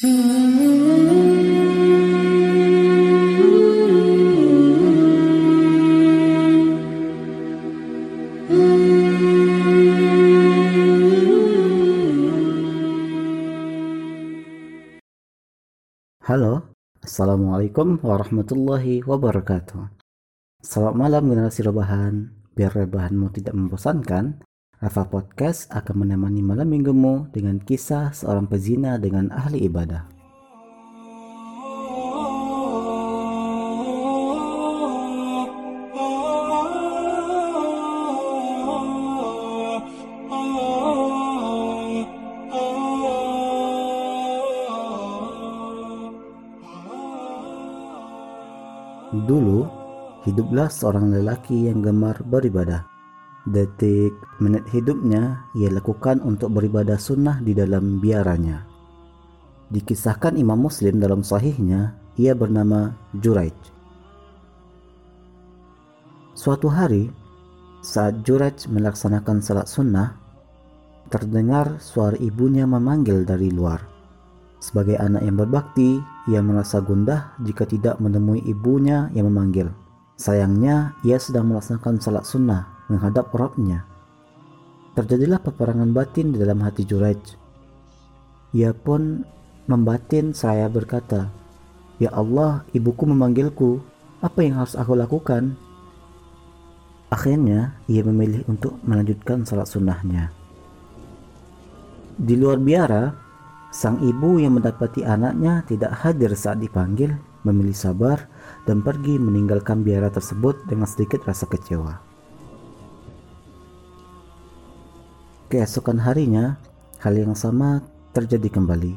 Halo, Assalamualaikum warahmatullahi wabarakatuh. Selamat malam generasi rebahan. Biar rebahanmu tidak membosankan, Rafa Podcast akan menemani malam minggumu dengan kisah seorang pezina dengan ahli ibadah. Dulu, hiduplah seorang lelaki yang gemar beribadah. Detik, menit hidupnya ia lakukan untuk beribadah sunnah di dalam biaranya. Dikisahkan Imam Muslim dalam sahihnya, ia bernama Juraij. Suatu hari, saat Juraij melaksanakan salat sunnah, terdengar suara ibunya memanggil dari luar. Sebagai anak yang berbakti, ia merasa gundah jika tidak menemui ibunya yang memanggil. Sayangnya, ia sedang melaksanakan salat sunnah menghadap Rabbnya. Terjadilah peperangan batin di dalam hati Juraij. Ia pun membatin saya berkata, Ya Allah, ibuku memanggilku, apa yang harus aku lakukan? Akhirnya, ia memilih untuk melanjutkan salat sunnahnya. Di luar biara, Sang ibu yang mendapati anaknya tidak hadir saat dipanggil memilih sabar dan pergi meninggalkan biara tersebut dengan sedikit rasa kecewa. Keesokan harinya, hal yang sama terjadi kembali.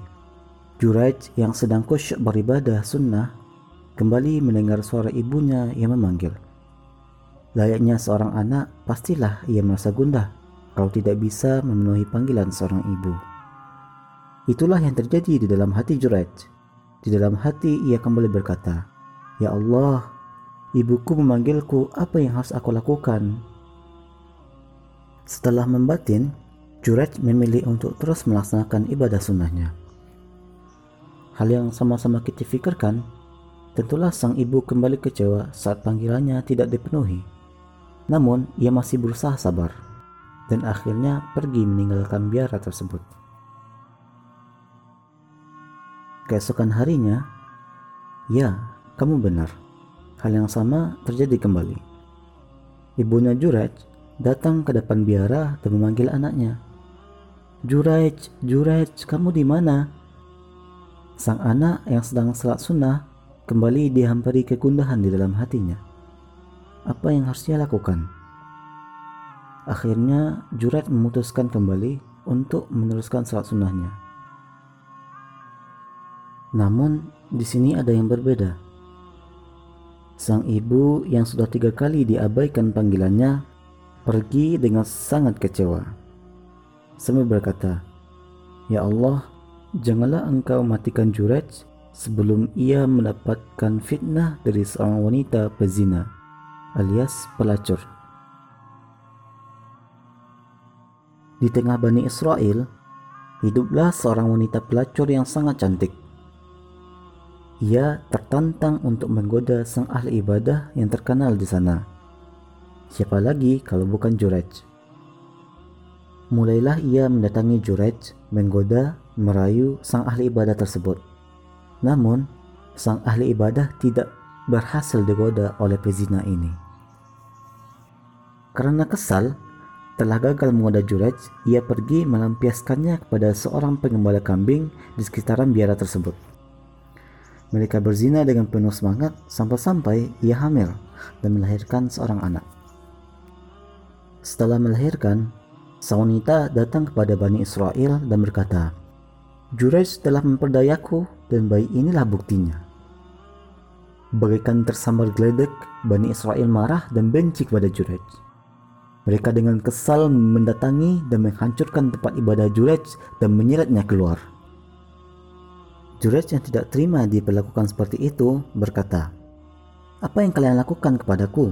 Juraij yang sedang khusyuk beribadah sunnah kembali mendengar suara ibunya yang memanggil. Layaknya seorang anak, pastilah ia merasa gundah kalau tidak bisa memenuhi panggilan seorang ibu. Itulah yang terjadi di dalam hati Juraij. Di dalam hati ia kembali berkata, Ya Allah, ibuku memanggilku, apa yang harus aku lakukan? Setelah membatin, Juraij memilih untuk terus melaksanakan ibadah sunnahnya. Hal yang sama-sama kita fikirkan, tentulah sang ibu kembali kecewa saat panggilannya tidak dipenuhi. Namun, ia masih berusaha sabar dan akhirnya pergi meninggalkan biara tersebut. Keesokan harinya, ya, kamu benar. Hal yang sama terjadi kembali. Ibunya Juraj datang ke depan biara dan memanggil anaknya. Juraj, Juraj, kamu di mana? Sang anak yang sedang salat sunnah kembali dihampiri kegundahan di dalam hatinya. Apa yang harus dia lakukan? Akhirnya Juraj memutuskan kembali untuk meneruskan salat sunnahnya. Namun, di sini ada yang berbeda. Sang ibu yang sudah tiga kali diabaikan panggilannya pergi dengan sangat kecewa. Sambil berkata, Ya Allah, janganlah engkau matikan Juraj sebelum ia mendapatkan fitnah dari seorang wanita pezina alias pelacur. Di tengah Bani Israel, hiduplah seorang wanita pelacur yang sangat cantik. Ia tertantang untuk menggoda sang ahli ibadah yang terkenal di sana. Siapa lagi kalau bukan Jurej? Mulailah ia mendatangi Jurej, menggoda, merayu sang ahli ibadah tersebut. Namun, sang ahli ibadah tidak berhasil digoda oleh pezina ini. Karena kesal, telah gagal menggoda Jurej, ia pergi melampiaskannya kepada seorang pengembala kambing di sekitaran biara tersebut. Mereka berzina dengan penuh semangat sampai-sampai ia hamil dan melahirkan seorang anak. Setelah melahirkan, sang wanita datang kepada Bani Israel dan berkata, Jurej telah memperdayaku dan bayi inilah buktinya. Bagaikan tersambar geledek, Bani Israel marah dan benci kepada Jurej. Mereka dengan kesal mendatangi dan menghancurkan tempat ibadah Jurej dan menyeretnya keluar. Jurej yang tidak terima diperlakukan seperti itu berkata, Apa yang kalian lakukan kepadaku?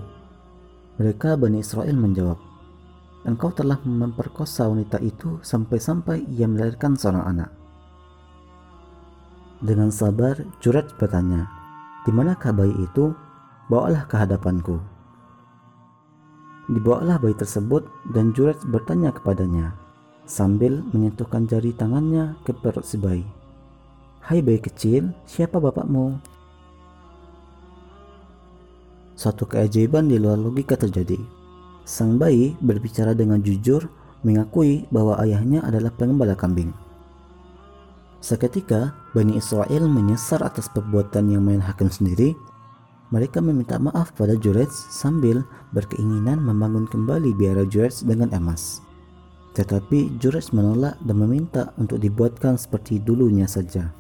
Mereka Bani Israel menjawab, Engkau telah memperkosa wanita itu sampai-sampai ia melahirkan seorang anak. Dengan sabar, Juraj bertanya, "Di manakah bayi itu? Bawalah ke hadapanku." Dibawalah bayi tersebut dan Juraj bertanya kepadanya sambil menyentuhkan jari tangannya ke perut si bayi. Hai bayi kecil, siapa bapakmu? Suatu keajaiban di luar logika terjadi. Sang bayi berbicara dengan jujur, mengakui bahwa ayahnya adalah pengembala kambing. Seketika, Bani Israel menyesar atas perbuatan yang main hakim sendiri. Mereka meminta maaf pada Jurej sambil berkeinginan membangun kembali biara Jurej dengan emas. Tetapi Jurej menolak dan meminta untuk dibuatkan seperti dulunya saja.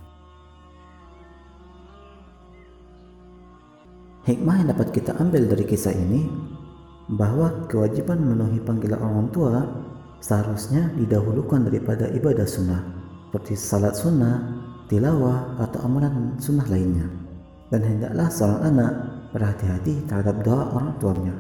Hikmah yang dapat kita ambil dari kisah ini bahwa kewajiban memenuhi panggilan orang tua seharusnya didahulukan daripada ibadah sunnah seperti salat sunnah, tilawah atau amalan sunnah lainnya. Dan hendaklah seorang anak berhati-hati terhadap doa orang tuanya.